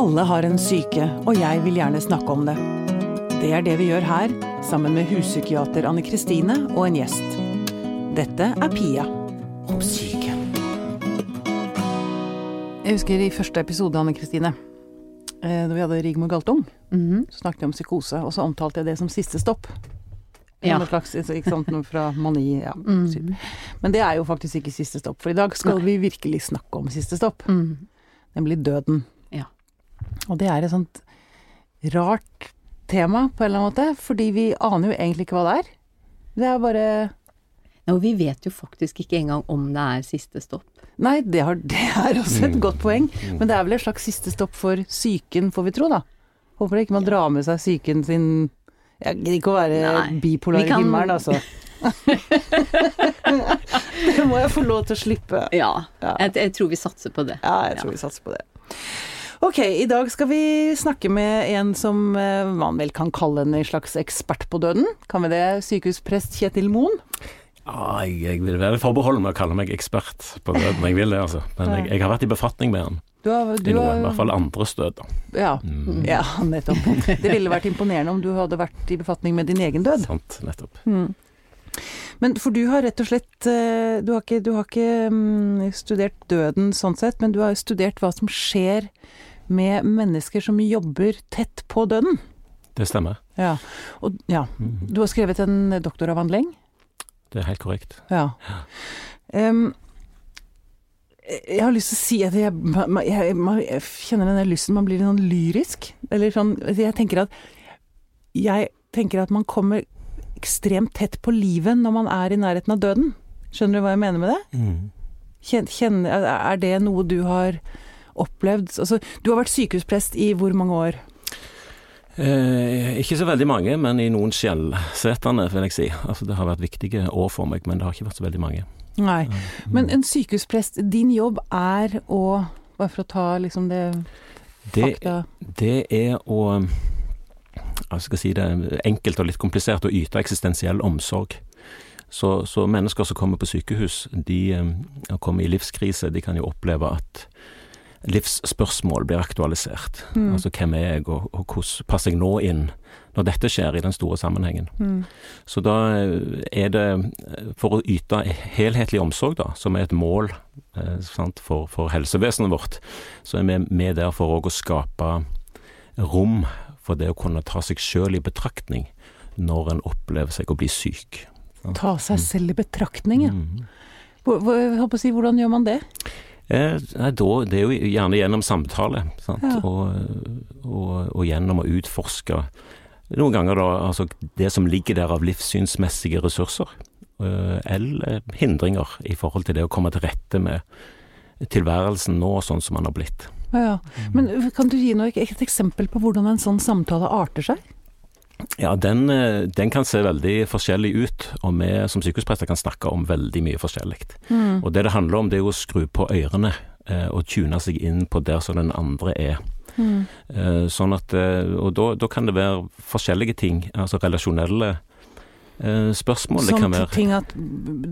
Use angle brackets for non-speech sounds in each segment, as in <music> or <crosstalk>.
Alle har en syke, og jeg vil gjerne snakke om det. Det er det vi gjør her, sammen med huspsykiater Anne Kristine og en gjest. Dette er Pia om syke. Jeg husker i første episode, Anne Kristine, eh, da vi hadde Rigmor Galtung, så snakket vi om psykose, og så omtalte jeg det som siste stopp. Ja. Noe slags, ikke sant, noe fra mani, ja. Mm. Men det er jo faktisk ikke siste stopp, for i dag skal vi virkelig snakke om siste stopp. Mm. nemlig døden. Ja. Og det er et sånt rart tema på en eller annen måte, fordi vi aner jo egentlig ikke hva det er. Det er bare Ja, og vi vet jo faktisk ikke engang om det er siste stopp. Nei, det, har, det er også et godt poeng, men det er vel et slags siste stopp for psyken, får vi tro, da. Håper det ikke man drar med seg psyken sin Jeg gidder ikke å være Nei, bipolar vi kan- i himmelen, altså. <laughs> det må jeg få lov til å slippe. Ja, Ja. Jeg, jeg tror vi satser på det. Ja, jeg tror vi satser på det. Ok, i dag skal vi snakke med en som eh, man vel kan kalle en slags ekspert på døden. Kan vi det? Sykehusprest Kjetil Moen? Ja, jeg, jeg vil være forbeholden med å kalle meg ekspert på døden. Jeg vil det, altså. Men jeg, jeg har vært i befatning med han. Du har, du I noe, har I hvert fall andres død, da. Ja, Mm, ja, nettopp. Det ville vært imponerende om du hadde vært i befatning med din egen død. sant, nettopp. Mm. Men for du har rett og slett eh, Du har ikke, du har ikke mm, studert døden sånn sett, men du har studert hva som skjer med mennesker som jobber tett på døden. Det stemmer. Ja. Og, ja. Mm, Du har skrevet en doktoravhandling. det er helt korrekt. Ja. Um, jeg har lyst til å si at jeg, jeg, jeg kjenner denne lysten, man blir litt sånn lyrisk. Eller sånn Jeg tenker at Jeg tenker at man kommer ekstremt tett på livet når man er i nærheten av døden. Skjønner du hva jeg mener med det? Mm. Kjen- kjen, er det noe du har opplevd? Altså, du har vært sykehusprest i hvor mange år? Eh, ikke så veldig mange, men i noen skjellsetende, vil jeg si. Altså, det har vært viktige år for meg, men det har ikke vært så veldig mange. Nei. Men en sykehusprest, din jobb er å Bare for å ta liksom det Det, fakta det er å jeg skal si det enkelt og litt komplisert å yte eksistensiell omsorg. Så, så mennesker som kommer på sykehus, de eh, kommer i livskrise. De kan jo oppleve at livsspørsmål blir aktualisert. Mm. Altså hvem er jeg, og, og hvordan passer jeg nå inn når dette skjer i den store sammenhengen. Mm. Så da eh, er det eh, for å yte helhetlig omsorg, da, som er et mål eh, sant, for, for helsevesenet vårt, så er vi med der for å skape rom for det å kunne ta seg sjøl i betraktning når en opplever seg å bli syk. Ta seg selv i betraktning, ja. Si, hvordan gjør man det? Eh, nei, da, det er jo gjerne gjennom samtale? Ja. Og, og, og gjennom å utforske noen ganger da, altså det som ligger der av livssynsmessige ressurser, eh, eller hindringer i forhold til det å komme til rette med tilværelsen nå sånn som den har blitt. Ja, ja. Men kan du gi noe, et eksempel på hvordan en sånn samtale arter seg? Ja, den, eh, den kan se veldig forskjellig ut, og vi som sykehusprester kan snakke om veldig mye forskjellig. Mm. Og det det handler om, det er å skru på ørene eh, og tune seg inn på der som den andre er. Mm. Eh, Sånn at, eh, og da, da kan det være forskjellige ting, altså relasjonelle eh, spørsmål. det Sånn kan være ting at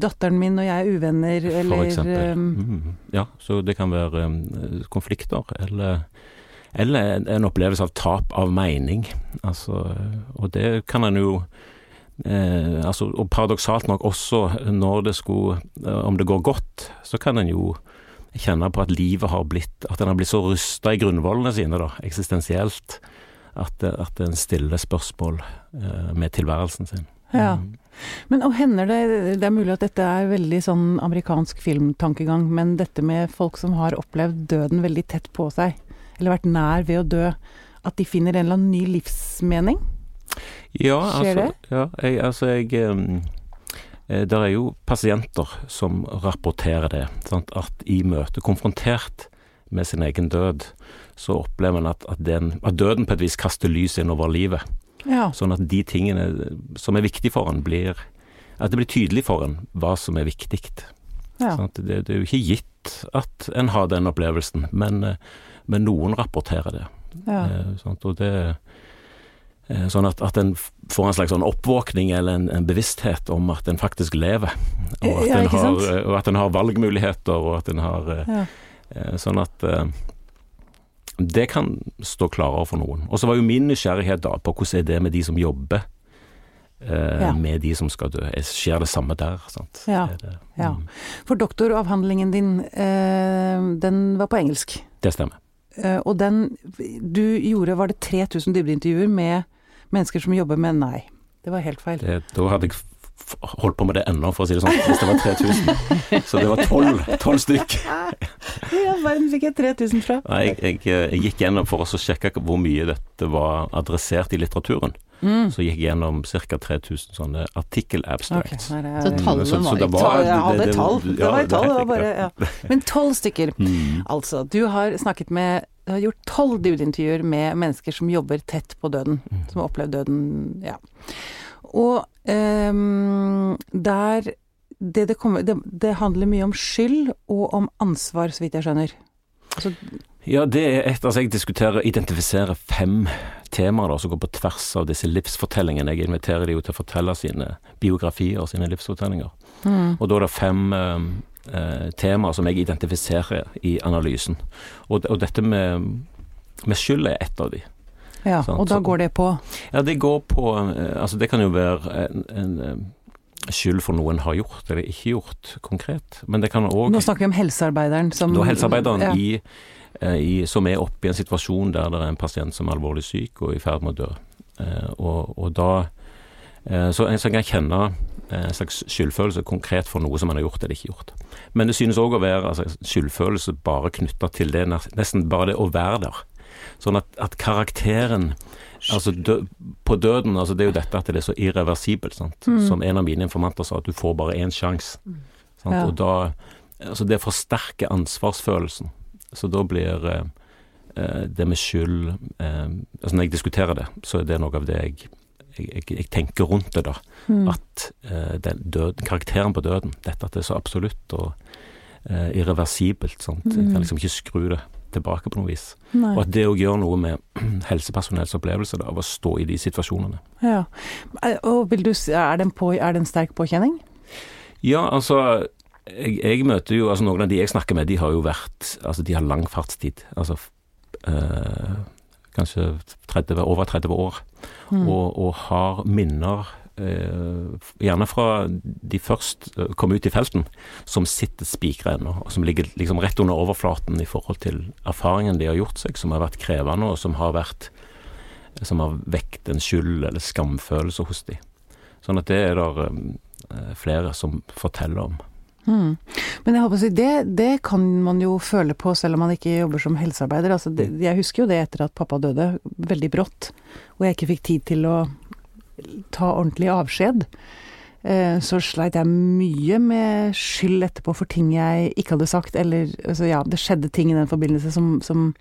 datteren min og jeg er uvenner, for eller eksempel. um, Mm, ja, så det kan være eh, konflikter, eller, eller en- opplevelse av tap av mening. Altså, og det kan en jo eh, altså, Og paradoksalt nok også når det skulle eh, Om det går godt, så kan en jo kjenne på at livet har blitt At en har blitt så rusta i grunnvollene sine, da, eksistensielt, at, at en stiller spørsmål eh, med tilværelsen sin. Ja. Mm. Men og hender det Det er mulig at dette er veldig sånn amerikansk filmtankegang, men dette med folk som har opplevd døden veldig tett på seg, eller vært nær ved å dø, at de finner en eller annen ny livsmening? Ja, Skjer altså, ja, jeg, altså jeg um, eh, Det er jo pasienter som rapporterer det. Sant? At i møte konfrontert med sin egen død, så opplever en at, at, at døden på et vis kaster lys innover livet. Ja. Sånn at de tingene som er viktige for en, blir At det blir tydelig for en hva som er viktig. ja. Sant? Det, det er jo ikke gitt at en har den opplevelsen, men, eh, men noen rapporterer det. ja. Eh, det eh, Sånn at, at en får en slags sånn oppvåkning eller en, en bevissthet om at en faktisk lever. Og at, Ja, en har, eh, og at en har valgmuligheter, og at en har eh, ja. eh, Sånn at det kan stå klarere for noen. Og så var jo min nysgjerrighet da på hvordan er det med de som jobber Ja. med de som skal dø. Skjer det samme der? Sant? Ja, Det, mm. ja. For doktoravhandlingen din, eh, den var på engelsk. det stemmer. Eh, og den du gjorde, var det 3000 dybdeintervjuer med mennesker som jobber med Nei. Det var helt feil. Det, da hadde jeg holdt på med det ennå, for å si det sånn, hvis det var 3000. Så det var tolv tolv stykk. Hvor i all verden fikk jeg 3000 fra? Nei, Jeg, jeg, jeg gikk gjennom for å sjekke hvor mye dette var adressert i litteraturen. Mm. Så gikk jeg gjennom ca. 3000 sånne artikkel Ok, abstracts. okay, er Så tallene Så- så var det ikke var- Tall, det- det tall. Det ja, var det tall, det var helt bare ja. Men tolv stykker. Mm. Altså, du har snakket med Du har gjort tolv dybdeintervjuer med mennesker som jobber tett på døden. Mm. Som har opplevd døden, ja. Og um, der det, det, kommer, det, det handler mye om skyld og om ansvar, så vidt jeg skjønner. Altså, Ja, det er et Altså, jeg diskuterer, identifiserer fem temaer da, som går på tvers av disse livsfortellingene. Jeg inviterer de jo til å fortelle sine biografier, og sine livsfortellinger. mm, Og da er det fem eh, eh, temaer som jeg identifiserer i analysen. Og, og dette med, med skyld er ett av de. ja, Sant, og da går det på Ja, det går på eh, Altså, det kan jo være en, en eh, skyld for noe en har gjort eller ikke gjort konkret. Men det kan òg Nå snakker vi om helsearbeideren som Da helsearbeideren ja. i, i, som er oppe i en situasjon der det er en pasient som er alvorlig syk og i ferd med å dø. Eh, og, og da eh, Så en kan kjenne eh, en slags skyldfølelse konkret for noe som en har gjort eller ikke gjort. Men det synes òg å være altså, skyldfølelse bare knytta til det, nesten bare det å være der. Sånn at, at karakteren Altså dø, på døden, altså det er jo dette at det er så irreversibelt. Mm. Som en av mine informanter sa, at du får bare én sjanse. Ja. Og da Altså det forsterker ansvarsfølelsen. Så da blir eh, eh, det med skyld eh, altså Når jeg diskuterer det, så er det noe av det jeg, jeg, jeg, jeg tenker rundt det, da. Mm. At eh, den død, karakteren på døden, dette at det er så absolutt og eh, irreversibelt. Sant? Jeg Mm. kan liksom ikke skru det tilbake på noe vis. Nei. Og at det òg gjør noe med <clears throat> helsepersonells opplevelse da, av å stå i de situasjonene. Ja. Og vil du er det en, på, er det en sterk påkjenning? Ja, altså jeg, jeg møter jo altså Noen av de jeg snakker med, de har jo vært Altså, de har lang fartstid. Altså eh, kanskje 30, over 30 år. Mm. Og, og har minner øh, Gjerne fra de først eh, kom ut i felten, som sitter spikra ennå. Og som ligger liksom rett under overflaten i forhold til erfaringen de har gjort seg, som har vært krevende, og som har vært Som har vekt en skyld eller skamfølelse hos de. Sånn at det er det flere som forteller om. Mm. Men jeg håper å si, det, det kan man jo føle på selv om man ikke jobber som helsearbeider. Altså, det, jeg husker jo det etter at pappa døde, veldig brått, og jeg ikke fikk tid til å ta ordentlig avskjed. Eh, Så sleit jeg mye med skyld etterpå for ting jeg ikke hadde sagt, eller altså, ja, det skjedde ting i den forbindelse som, som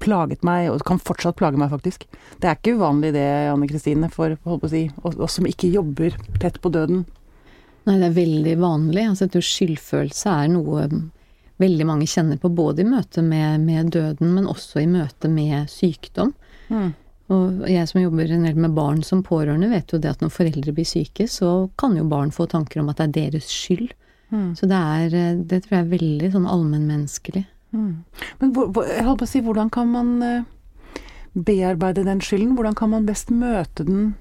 plaget meg, og kan fortsatt plage meg, faktisk. Det er ikke uvanlig det, Anne Kristine, for holdt å si, oss som ikke jobber tett på døden. Nei, det er veldig vanlig. Altså, jeg tror skyldfølelse er noe veldig mange kjenner på, både i møte med, med døden, men også i møte med sykdom. Og jeg som jobber en del med barn som pårørende, vet jo det at når foreldre blir syke, så kan jo barn få tanker om at det er deres skyld. Mm. Så det er eh, Det tror jeg er veldig sånn allmennmenneskelig. Mm. Men jeg holdt på å si, hvordan kan man eh, bearbeide den skylden? Hvordan kan man best møte den?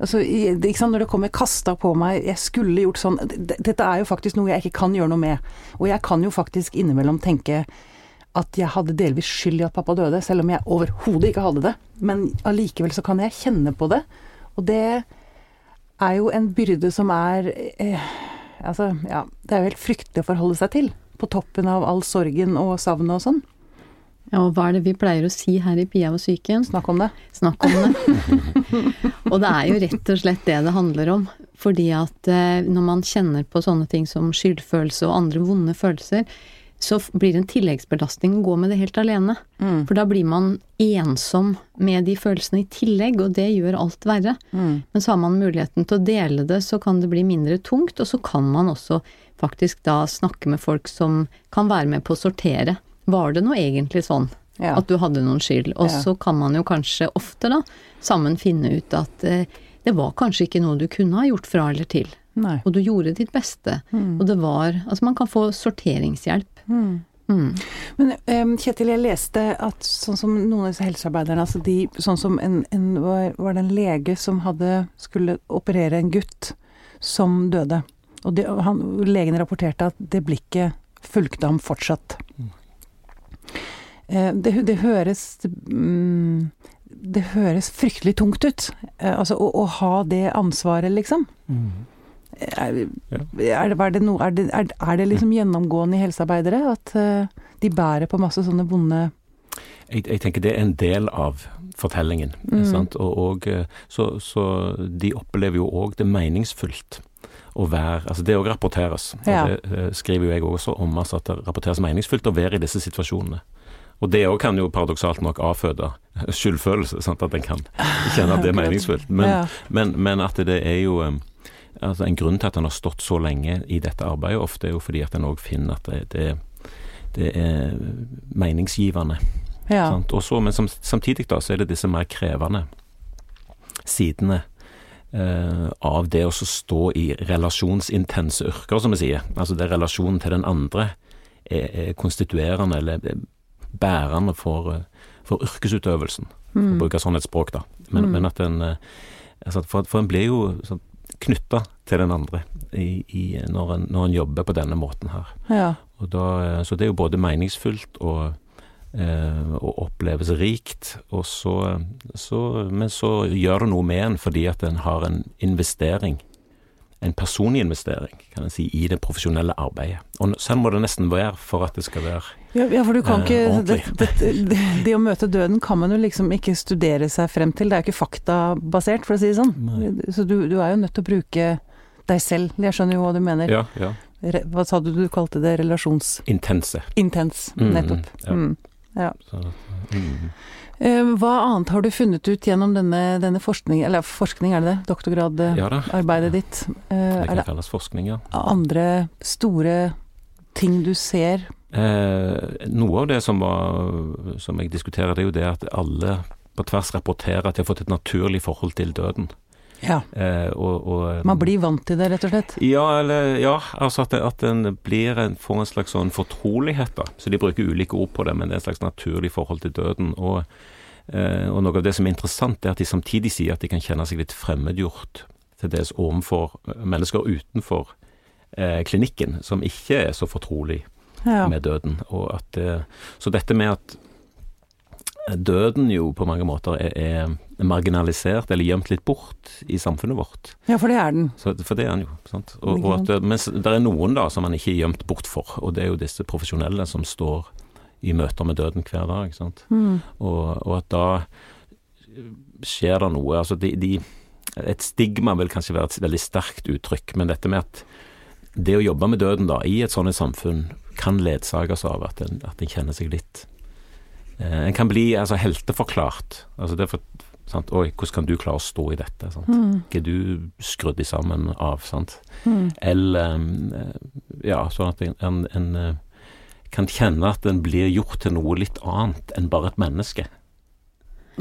Altså, Når det kommer kasta på meg 'jeg skulle gjort sånn' Dette er jo faktisk noe jeg ikke kan gjøre noe med. Og jeg kan jo faktisk innimellom tenke at jeg hadde delvis skyld i at pappa døde, selv om jeg overhodet ikke hadde det. Men allikevel så kan jeg kjenne på det. Og det er jo en byrde som er eh, Altså, ja Det er jo helt fryktelig å forholde seg til. På toppen av all sorgen og savnet og sånn. Ja, og hva er det vi pleier å si her i Pia og sykehjem? Snakk om det. Snakk om det. <laughs> og det er jo rett og slett det det handler om. Fordi at eh, når man kjenner på sånne ting som skyldfølelse og andre vonde følelser, så blir det en tilleggsbelastning å gå med det helt alene. Mm. For da blir man ensom med de følelsene i tillegg, og det gjør alt verre. Mm. Men så har man muligheten til å dele det, så kan det bli mindre tungt, og så kan man også faktisk da snakke med folk som kan være med på å sortere. Var det nå egentlig sånn Ja. at du hadde noen skyld? Og Ja. så kan man jo kanskje ofte da sammen finne ut at eh, det var kanskje ikke noe du kunne ha gjort fra eller til, Nei. og du gjorde ditt beste. Mm. Og det var Altså man kan få sorteringshjelp. Mm. Mm. Men um, Kjetil, jeg leste at sånn som noen av disse helsearbeiderne, altså de, sånn som en, en var, var det en lege som hadde skulle operere en gutt som døde. Og det, han, legen rapporterte at det blikket fulgte ham fortsatt. Eh, det, det høres mm, Det høres fryktelig tungt ut. Eh, altså å, å ha det ansvaret, liksom. Er, er, det, er, det no, er, det, det liksom gjennomgående i helsearbeidere at eh, de bærer på masse sånne vonde Jeg, jeg tenker det er en del av fortellingen. Mm. Og, og eh, så, så de opplever jo òg det meningsfullt å være Altså det òg rapporteres. Og det eh, skriver jo jeg også om, altså at det rapporteres meningsfullt å være i disse situasjonene. Og det òg kan jo paradoksalt nok avføde skyldfølelse, sant? at en kan kjenne at det er meningsfullt. Men, ja. men, men at det er jo altså En grunn til at en har stått så lenge i dette arbeidet, ofte er jo fordi at en òg finner at det, det, det er meningsgivende. ja. Sant? Og men som, samtidig da, så er det disse mer krevende sidene eh, av det å stå i relasjonsintense yrker, som vi sier. Altså det relasjonen til den andre er, er konstituerende eller er bærende for, eh, for yrkesutøvelsen. For å Mm. bruke sånn et språk, da. Men, Mm. men at en eh, altså, For, for en blir jo sånn, knytta til den andre i, i, når, en, når en jobber på denne måten her. ja. Da, eh, så det er jo både meningsfullt og, eh, og oppleves rikt, og så, så, men så gjør det noe med en fordi at en har en investering, en personlig investering, kan en si, i det profesjonelle arbeidet. Og sånn må det nesten være for at det skal være Ja, ja, for du kan Eh, ikke det, det, det, det å møte døden kan man jo liksom ikke studere seg frem til. Det er jo ikke faktabasert, for å si det sånn. Nei. Så du, du er jo nødt til å bruke deg selv. Jeg skjønner jo hva du mener. Ja, ja. Hva sa du du kalte det? Relasjons... Intense. Intens, nettopp. ja. Mm. Så, mm. Eh, Hva annet har du funnet ut gjennom denne, denne forskning, eller forskning, er det det? Doktorgradarbeidet Ja ditt. Eh, det kan kalles forskning, ja. andre store ting du ser? Eh, noe av det som, var, som jeg diskuterer, det er jo det at alle på tvers rapporterer at de har fått et naturlig forhold til døden. Ja. Eh, og, og, Man blir vant til det, rett og slett. Ja, eller, ja altså at, at en blir en, får en slags sånn fortrolighet, da. Så de bruker ulike ord på det, men det er et slags naturlig forhold til døden. Og, eh, og noe av det som er interessant, er at de samtidig sier at de kan kjenne seg litt fremmedgjort til dels overfor mennesker utenfor eh, klinikken, som ikke er så fortrolig Ja. med døden. Eh, så dette med at døden jo på mange måter er, er marginalisert eller gjemt litt bort i samfunnet vårt. ja, for det er den. Så, for det er den jo. Sant? Og, og at, det- mens det er noen da som man ikke er gjemt bort for, og det er jo disse profesjonelle som står i møter med døden hver dag. ikke Sant? Mm. Og, og at da skjer det noe. Altså de, de, et stigma vil kanskje være et veldig sterkt uttrykk, men dette med at det å jobbe med døden da, i et sånt samfunn kan ledsages av at en, at en kjenner seg litt eh, En kan bli altså helteforklart. Altså det er for, sant? Oi, hvordan kan du klare å stå i dette? Sant? Mm. Ikke du skrudd sammen av, sant. Mm. Eller eh, Ja, sånn at en, en, en eh, kan kjenne at en blir gjort til noe litt annet enn bare et menneske.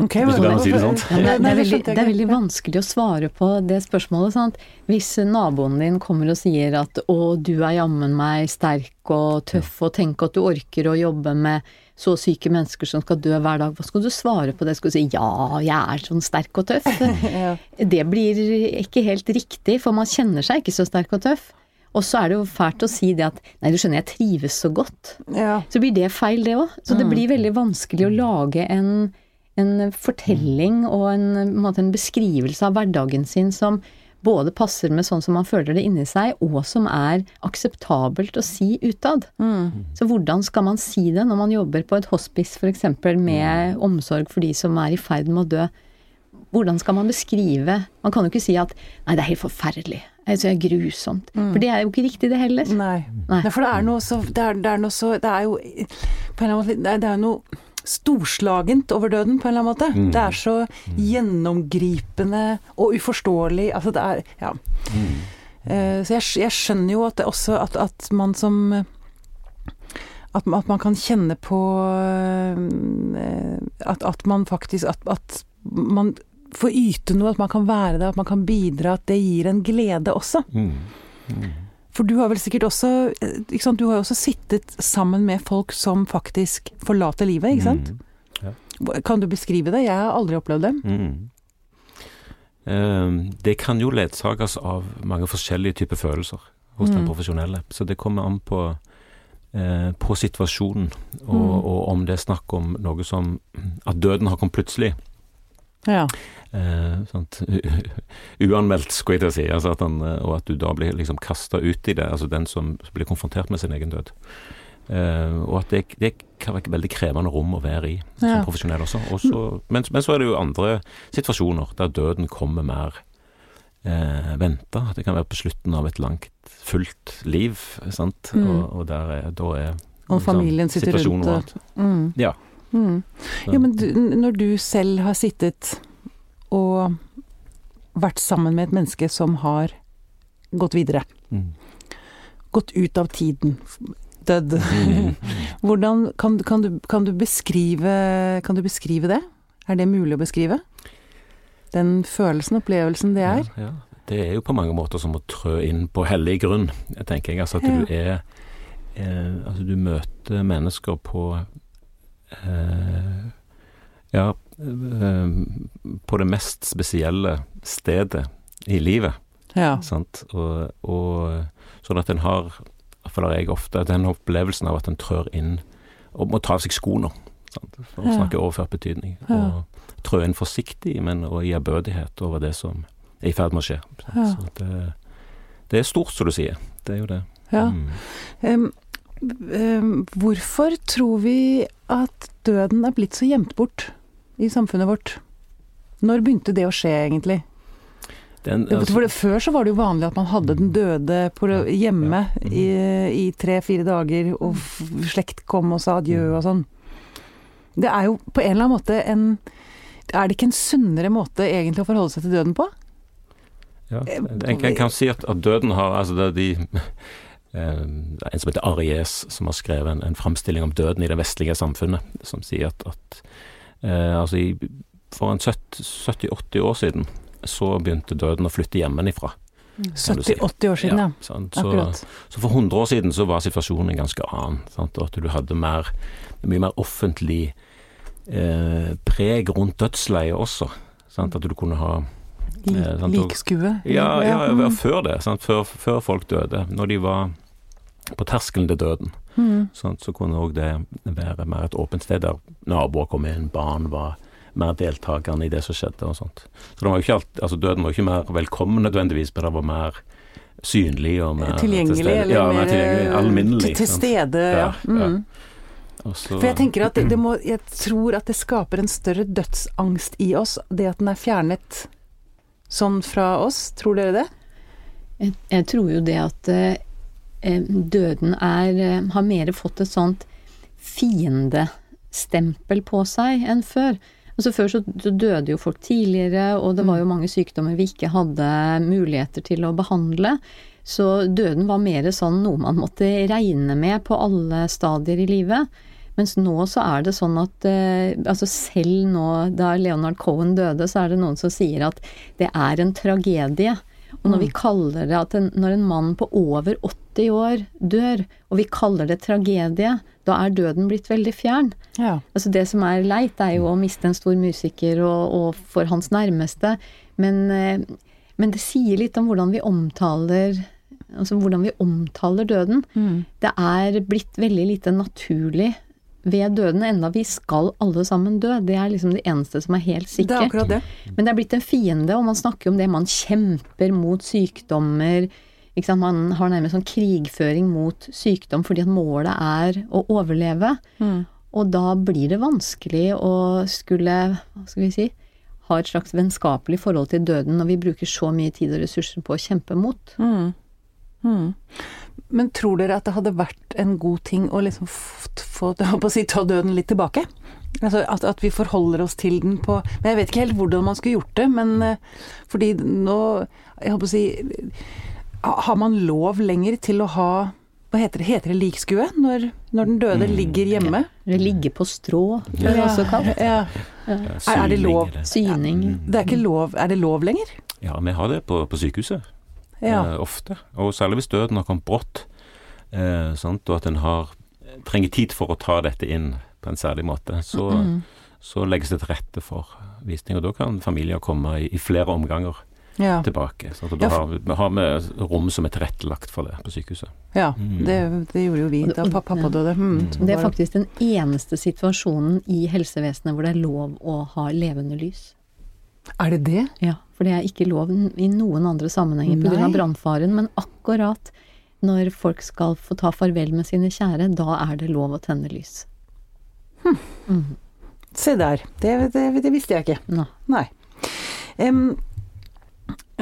Ok, Hvis du kan si det sånn. Ja, det, det, er veldig, det er veldig vanskelig å svare på det spørsmålet. Sant? Hvis naboen din kommer og sier at 'å, du er jammen meg sterk og tøff', og 'tenk at du orker å jobbe med så syke mennesker som skal dø hver dag', hva skal du svare på det? Skal du si 'ja, jeg er sånn sterk og tøff'? <laughs> Ja. Det blir ikke helt riktig, for man kjenner seg ikke så sterk og tøff. Og så er det jo fælt å si det at 'nei, du skjønner, jeg trives så godt'. ja. Så blir det feil, det òg. Så det Mm. blir veldig vanskelig å lage en, en fortelling og en, en, en beskrivelse av hverdagen sin som både passer med sånn som man føler det inni seg, og som er akseptabelt å si utad. Mm. Så hvordan skal man si det når man jobber på et hospice f.eks. med omsorg for de som er i ferd med å dø? Hvordan skal man beskrive Man kan jo ikke si at 'nei, det er helt forferdelig', det er grusomt'. For det er jo ikke riktig, det heller. Nei. Nei. Nei, for det er noe så Det er, det er noe så Det er jo på en eller annen måte Det er, er noe storslagent over døden, på en eller annen måte. Mm. Det er så gjennomgripende og uforståelig. Altså, det er Ja. Eh, så jeg, jeg skjønner jo at det også at, at man som at, at man kan kjenne på uh, at, at man faktisk at, at man får yte noe, at man kan være der, at man kan bidra, at det gir en glede også. Mm. For du har vel sikkert også eh, ikke sant? Du har jo også sittet sammen med folk som faktisk forlater livet, ikke sant? Mm. Kan du beskrive det? Jeg har aldri opplevd det. Mm. Eh, det kan jo ledsages av mange forskjellige typer følelser hos den Mm. profesjonelle. Så det kommer an på, eh, på situasjonen, og, Mm. og om det er snakk om noe som At døden har kommet plutselig. Ja. Eh? <laughs> Uanmeldt, skulle jeg til å si. Altså at han, eh, og at du da blir liksom kasta ut i det. Altså den som blir konfrontert med sin egen død. Eh, og at det, det kan være et veldig krevende rom å være i som Ja. profesjonell også. også men, men så er det jo andre situasjoner der døden kommer mer eh, venta. Det kan være på slutten av et langt, fullt liv, sant. Mm. Og, og er, da er Og familien sitter rundt og mm. Ja. Mm. Ja, men du, når du selv har sittet og vært sammen med et menneske som har gått videre, Mm. gått ut av tiden, dødd Mm. <laughs> Hvordan kan, kan, du, kan, du beskrive, kan du beskrive det? Er det mulig å beskrive? Den følelsen, opplevelsen det er? Ja, ja. Det er jo på mange måter som å trø inn på hellig grunn, tenker jeg. Altså at Ja. du er eh, Altså du møter mennesker på Ja, eh, på det mest spesielle stedet i livet, Ja. sant. Og, og sånn at en har Iallfall jeg ofte den opplevelsen av at en trør inn og må ta av seg skoene. Sant? For å snakke overført betydning. Ja. Og trø inn forsiktig, men og i ærbødighet over det som er i ferd med å skje. Ja. Så det, det er stort, som du sier. Det er jo det. ja. Mm. Um, um, hvorfor tror vi at døden er blitt så gjemt bort i samfunnet vårt? Når begynte det å skje, egentlig? Den, altså, For det, før så var det jo vanlig at man hadde den døde på, hjemme ja. mm. i, i tre-fire dager, og slekt kom og sa adjø Mhm. og sånn. Det er jo på en eller annen måte en Er det ikke en sunnere måte egentlig å forholde seg til døden på? ja, jeg, kan, kan si at, at døden har altså det er de eh, En som heter Aries, som har skrevet en, en framstilling om døden i det vestlige samfunnet, som sier at, at eh, altså i, for en 70-80 år siden så begynte døden å flytte hjemmefra. kan 70-80 år siden, ja. ja Så, så for 100 år siden så var situasjonen en ganske annen. Sant? Og at du hadde mer, mye mer offentlig eh, preg rundt dødsleiet også. Sant? At du kunne ha Eh, Likskue. Ja, ja, ja mm. før det. Sant? Før, før folk døde. Når de var på terskelen til døden, Mm. Sånn, så kunne òg det være mer et åpent sted der naboer kom inn, barn var mer deltakende i det som skjedde og sånt. Så det var ikke alt, altså Døden var jo ikke mer velkommen nødvendigvis, men det var mer synlig og mer til Tilgjengelig, stede. eller ja, mer tilgjengelig, alminnelig. Til, til stede, ja. Ja, ja. Mm. Og så- For jeg tenker at det, det må Jeg tror at det skaper en større dødsangst i oss, det at den er fjernet sånn fra oss. Tror dere det? Jeg, jeg tror jo det at eh, døden er eh, har mer fått et sånt fiendestempel på seg enn før. Altså Før så, døde jo folk tidligere, og det var jo mange sykdommer vi ikke hadde muligheter til å behandle. Så døden var mer sånn noe man måtte regne med på alle stadier i livet. Mens nå så er det sånn at eh, altså selv nå da Leonard Cohen døde, så er det noen som sier at det er en tragedie. Og når vi kaller det at en, når en mann på over 80 år dør, og vi kaller det tragedie, da er døden blitt veldig fjern. Ja. Altså det som er leit, er jo å miste en stor musiker og, og for hans nærmeste. Men, eh, men det sier litt om hvordan vi omtaler Altså hvordan vi omtaler døden. Mm. Det er blitt veldig lite naturlig ved døden, enda vi skal alle sammen dø. Det er liksom det eneste som er helt Det er sikkert. det. Men det er blitt en fiende, og man snakker om det. Man kjemper mot sykdommer. Man har nærmest sånn krigføring mot sykdom fordi at målet er å overleve. Mm. Og da blir det vanskelig å skulle, hva skal vi si, ha et slags vennskapelig forhold til døden når vi bruker så mye tid og ressurser på å kjempe mot. Mm. Mm. Men tror dere at det hadde vært en god ting å liksom få, <laughs> å si, ta døden litt tilbake? Altså at, at vi forholder oss til den på Men jeg vet ikke helt hvordan man skulle gjort det, men eh, fordi nå Jeg holdt på å si Har man lov lenger til å ha Hva heter det? Heter det likskue? Når, når den døde Mm, ligger hjemme? Eller ligge på strå, er det også kalt. Ja. Ja, er det lov? Syning. Mm. Det er ikke lov Er det lov lenger? Ja, vi har det på, på sykehuset. Ja. eh, ofte. Og særlig hvis døden har kommet brått, eh, sant? og at en har, trenger tid for å ta dette inn på en særlig måte, så, Mm. så legges det til rette for visning. Og da kan familier komme i, i flere omganger Ja. tilbake. Så da har har vi rom som er tilrettelagt for det på sykehuset. ja. Mm. Det, det gjorde jo vi da pappa døde. Mm. Mm. Det er faktisk den eneste situasjonen i helsevesenet hvor det er lov å ha levende lys. Er det det? Ja, for det er ikke lov i noen andre sammenhenger pga. Brannfaren. Men akkurat når folk skal få ta farvel med sine kjære, da er det lov å tenne lys. Mhm. Se der. Det, det, det visste jeg ikke. Nå. Nei. Em,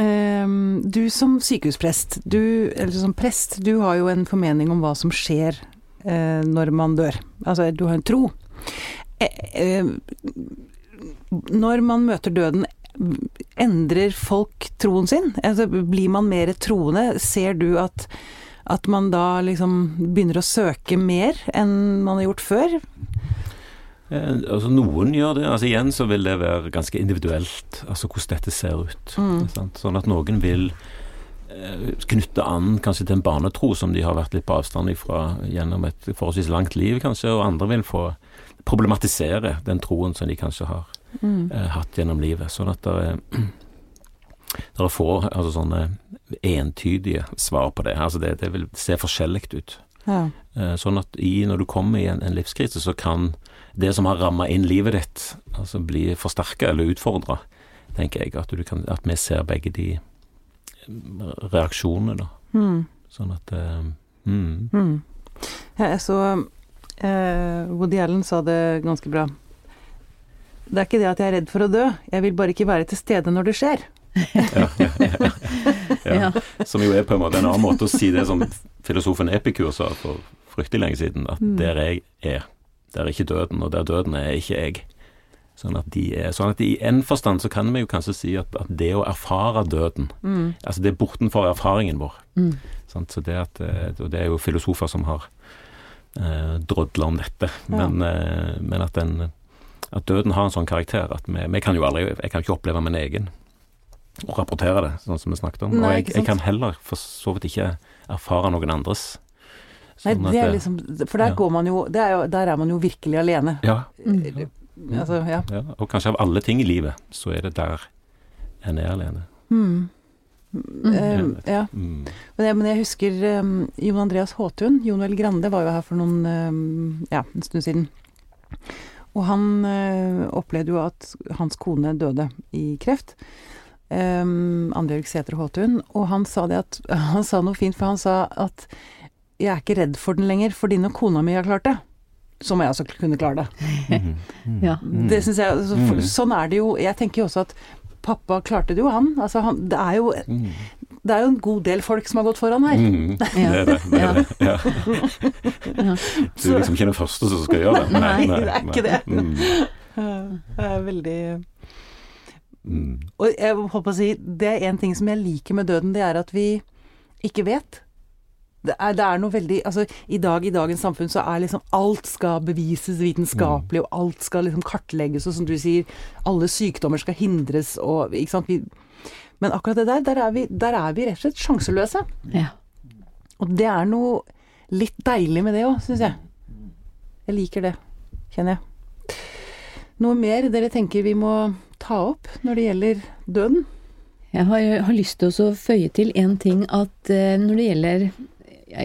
du som sykehusprest, du, eller som prest, du har jo en formening om hva som skjer eh, når man dør. Altså, du har en tro. Eh, eh, når man møter døden, endrer folk troen sin? Altså, blir man mer troende? Ser du at, at man da liksom begynner å søke mer enn man har gjort før? Eh, altså Noen gjør det. altså Igjen så vil det være ganske individuelt, altså hvordan dette ser ut. Mm. Sånn at noen vil eh, knytte an kanskje til en barnetro som de har vært litt på avstand ifra gjennom et forholdsvis langt liv, kanskje, og andre vil få problematisere den troen som de kanskje har Mm. eh, hatt gjennom livet. Sånn at det er, det er få altså sånne entydige svar på det. Altså det, det vil se forskjellig ut. Ja. Eh, Sånn at i, når du kommer i en, en livskrise, så kan det som har ramma inn livet ditt, altså bli forsterka eller utfordra, tenker jeg. At, du kan, at vi ser begge de eh, reaksjonene, da. Mm. Sånn at mm. Mm. Ja, jeg så eh, Woody Allen sa det ganske bra. Det er ikke det at jeg er redd for å dø, jeg vil bare ikke være til stede når det skjer. ja, ja, <laughs> ja, <laughs> ja. Ja. Som jo er på en måte en annen måte å si det som filosofen Epikur sa for fryktelig lenge siden, at Mm. der jeg er, der er ikke døden, og der døden er, er ikke jeg. Sånn at, de er, sånn at i en forstand så kan vi jo kanskje si at, at det å erfare døden, Mm. altså det er bortenfor erfaringen vår. Mm. Sånn, Så det, at, eh, og det er jo filosofer som har eh, drodla om dette, Ja. men, eh, men at, den, at døden har en sånn karakter at vi, vi kan jo aldri Jeg kan ikke oppleve min egen og rapportere det, sånn som vi snakket om. Nei, og jeg, jeg kan heller for så vidt ikke erfare noen andres. Sånn Nei, det er liksom For der ja. går man jo, det er jo Der er man jo virkelig alene. ja, Mm. Altså, ja. ja, og kanskje av alle ting i livet, så er det der en er alene. Mm. Um, ja. Mm. Men jeg, men jeg husker um, Jon Andreas Håtun, Jon Vel Grande, var jo her for noen um, ja, en stund siden. Og han uh, opplevde jo at hans kone døde i kreft. Um, Annbjørg Sæther Håtun. Og han sa det at <laughs> Han sa noe fint, for han sa at jeg er ikke redd for den lenger, fordi når kona mi har klart det, så må jeg også kunne klare det. Mm. Mm. Ja. Mm. Det synes jeg, så, for, Mm. Sånn er det jo. Jeg tenker jo også at pappa klarte det jo, han. Altså, han det, er jo, det er jo en god del folk som har gått foran her. Mm. Det er det. det, er det. Ja. Ja. <laughs> Du er liksom ikke den første som skal gjøre det. Nei, det er ikke det. Mm. <laughs> Det er veldig Mm. Og jeg håper å si, det er en ting som jeg liker med døden, det er at vi ikke vet. Det er, det er noe veldig Altså, i dag, i dagens samfunn, så er liksom alt skal bevises vitenskapelig, og alt skal liksom kartlegges, og som du sier, alle sykdommer skal hindres, og ikke sant vi, Men akkurat det der, der er, vi, der er vi rett og slett sjanseløse. Ja. Og det er noe litt deilig med det òg, syns jeg. Jeg liker det, kjenner jeg. Noe mer dere tenker vi må ta opp når det gjelder døden? Jeg har, har lyst til å føye til en ting at eh, når det gjelder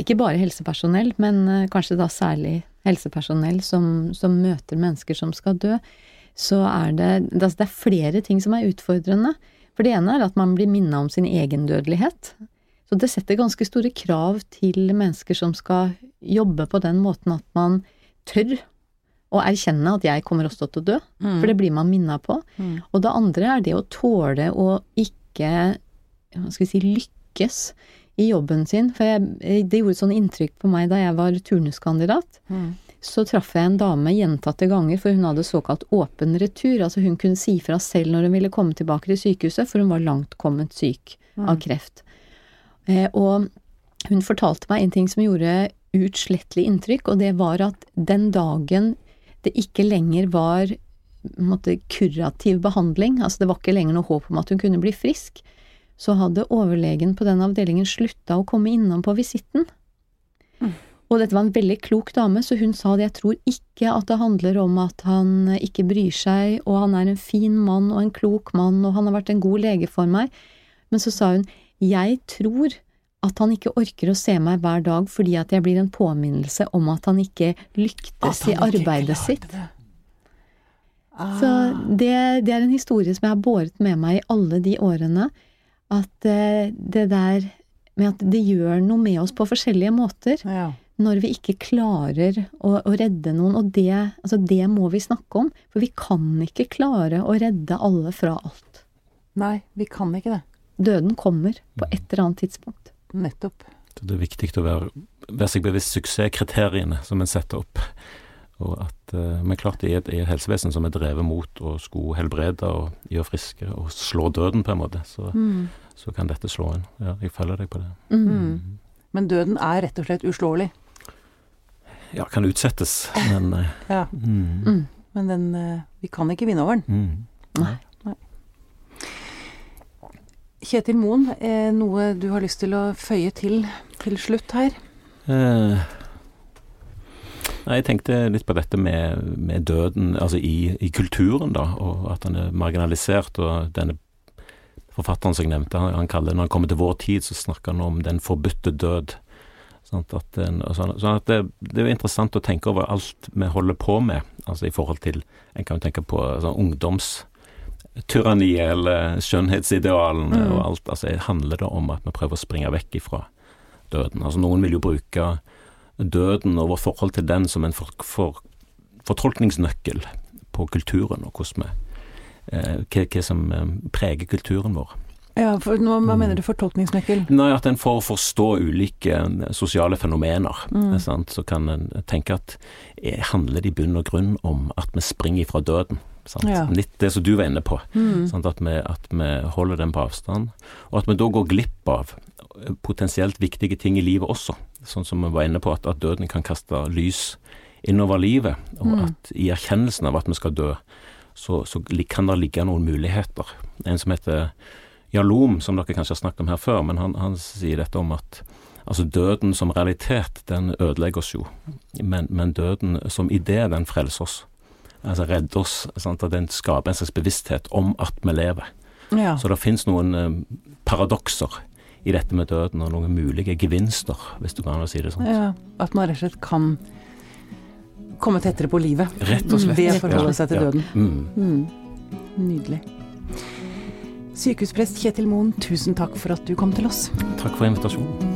ikke bare helsepersonell, men eh, kanskje da særlig helsepersonell som, som møter mennesker som skal dø, så er det, det er flere ting som er utfordrende. For det ene er at man blir minna om sin egen dødelighet. Så det setter ganske store krav til mennesker som skal jobbe på den måten at man tør å erkjenne at jeg kommer også til å dø, for det blir man minna på. Mm. Og det andre er det å tåle å ikke hva skal vi si, lykkes i jobben sin. For jeg, det gjorde sånn inntrykk på meg da jeg var turnuskandidat. Mm. Så traff jeg en dame gjentatte ganger, for hun hadde såkalt åpen retur. Altså hun kunne si fra selv når hun ville komme tilbake til sykehuset, for hun var langt kommet syk av kreft. Eh, og hun fortalte meg en ting som gjorde utslettelig inntrykk, og det var at den dagen det ikke lenger var måtte, kurativ behandling, altså det var ikke lenger noe håp om at hun kunne bli frisk, så hadde overlegen på den avdelingen slutta å komme innom på visitten. Og dette var en veldig klok dame, så hun sa det. jeg tror ikke at det handler om at han ikke bryr seg, og han er en fin mann og en klok mann, og han har vært en god lege for meg. Men så sa hun jeg tror at han ikke orker å se meg hver dag fordi at jeg blir en påminnelse om at han ikke lyktes i arbeidet sitt. Ah. Så det, det er en historie som jeg har båret med meg i alle de årene. At eh, det der med at det gjør noe med oss på forskjellige måter Ja. når vi ikke klarer å, å redde noen, og det, altså det må vi snakke om. For vi kan ikke klare å redde alle fra alt. Nei, vi kan ikke det. Døden kommer på et eller annet tidspunkt. Nettopp. Så det er viktig å være, være seg bevisst suksesskriteriene som en setter opp. Og at, eh, men klart i et, i et helsevesen som er drevet mot å skulle helbrede og gjøre friske og slå døden på en måte, så, Mm. så kan dette slå inn. Ja, jeg følger deg på det. Mm. Men døden er rett og slett uslåelig. Ja, kan utsettes, men eh, <laughs> Ja. mm, Mm. Men den eh, Vi kan ikke vinne over den. mm. Nei. Kjetil Moen, eh, noe du har lyst til å føye til til slutt her? Eh, jeg tenkte litt på dette med, med døden, altså i, i kulturen, da, og at den er marginalisert. Og denne forfatteren som jeg nevnte, han, han kaller når han kommer til vår tid, så snakker han om den forbudte død. Sant, at sånn, sånn at det, det er jo interessant å tenke over alt vi holder på med, altså i forhold til En kan jo tenke på sånn ungdomstyranniet eller skjønnhetsidealene Mm. og alt. altså Handler det om at vi prøver å springe vekk ifra døden? Altså Noen vil jo bruke døden og vårt forhold til den som en for, for, fortolkningsnøkkel på kulturen, og hvordan eh, hva, hva som eh, preger kulturen vår. Ja, for nå, Hva Mm. mener du fortolkningsnøkkel? Nei, at en får forstå ulike eh, sosiale fenomener, Mm. eh, sant? så kan en tenke at handler det i bunn og grunn om at vi springer fra døden? Sant? Ja. Litt det som du var inne på, Mm. sant? At, vi, at vi holder den på avstand, og at vi da går glipp av eh, potensielt viktige ting i livet også. Sånn som vi var inne på, at, at døden kan kaste lys innover livet, og Mm. at i erkjennelsen av at vi skal dø, så, så kan det ligge noen muligheter. En som heter Jalom, som dere kanskje har snakket om her før, men han, han sier dette om at altså døden som realitet, den ødelegger oss jo, men, men døden som idé, den frelser oss. Altså redde oss, sant? at den skaper en slags bevissthet om at vi lever. Ja. Så det finnes noen eh, paradokser i dette med døden, og noen mulige gevinster, hvis du kan si det sånn. ja. At man rett og slett kan komme tettere på livet Rett og slett. ved å forholde seg til døden. Mm. Mm. Nydelig. Sykehusprest Kjetil Moen, tusen takk for at du kom til oss. Takk for invitasjonen.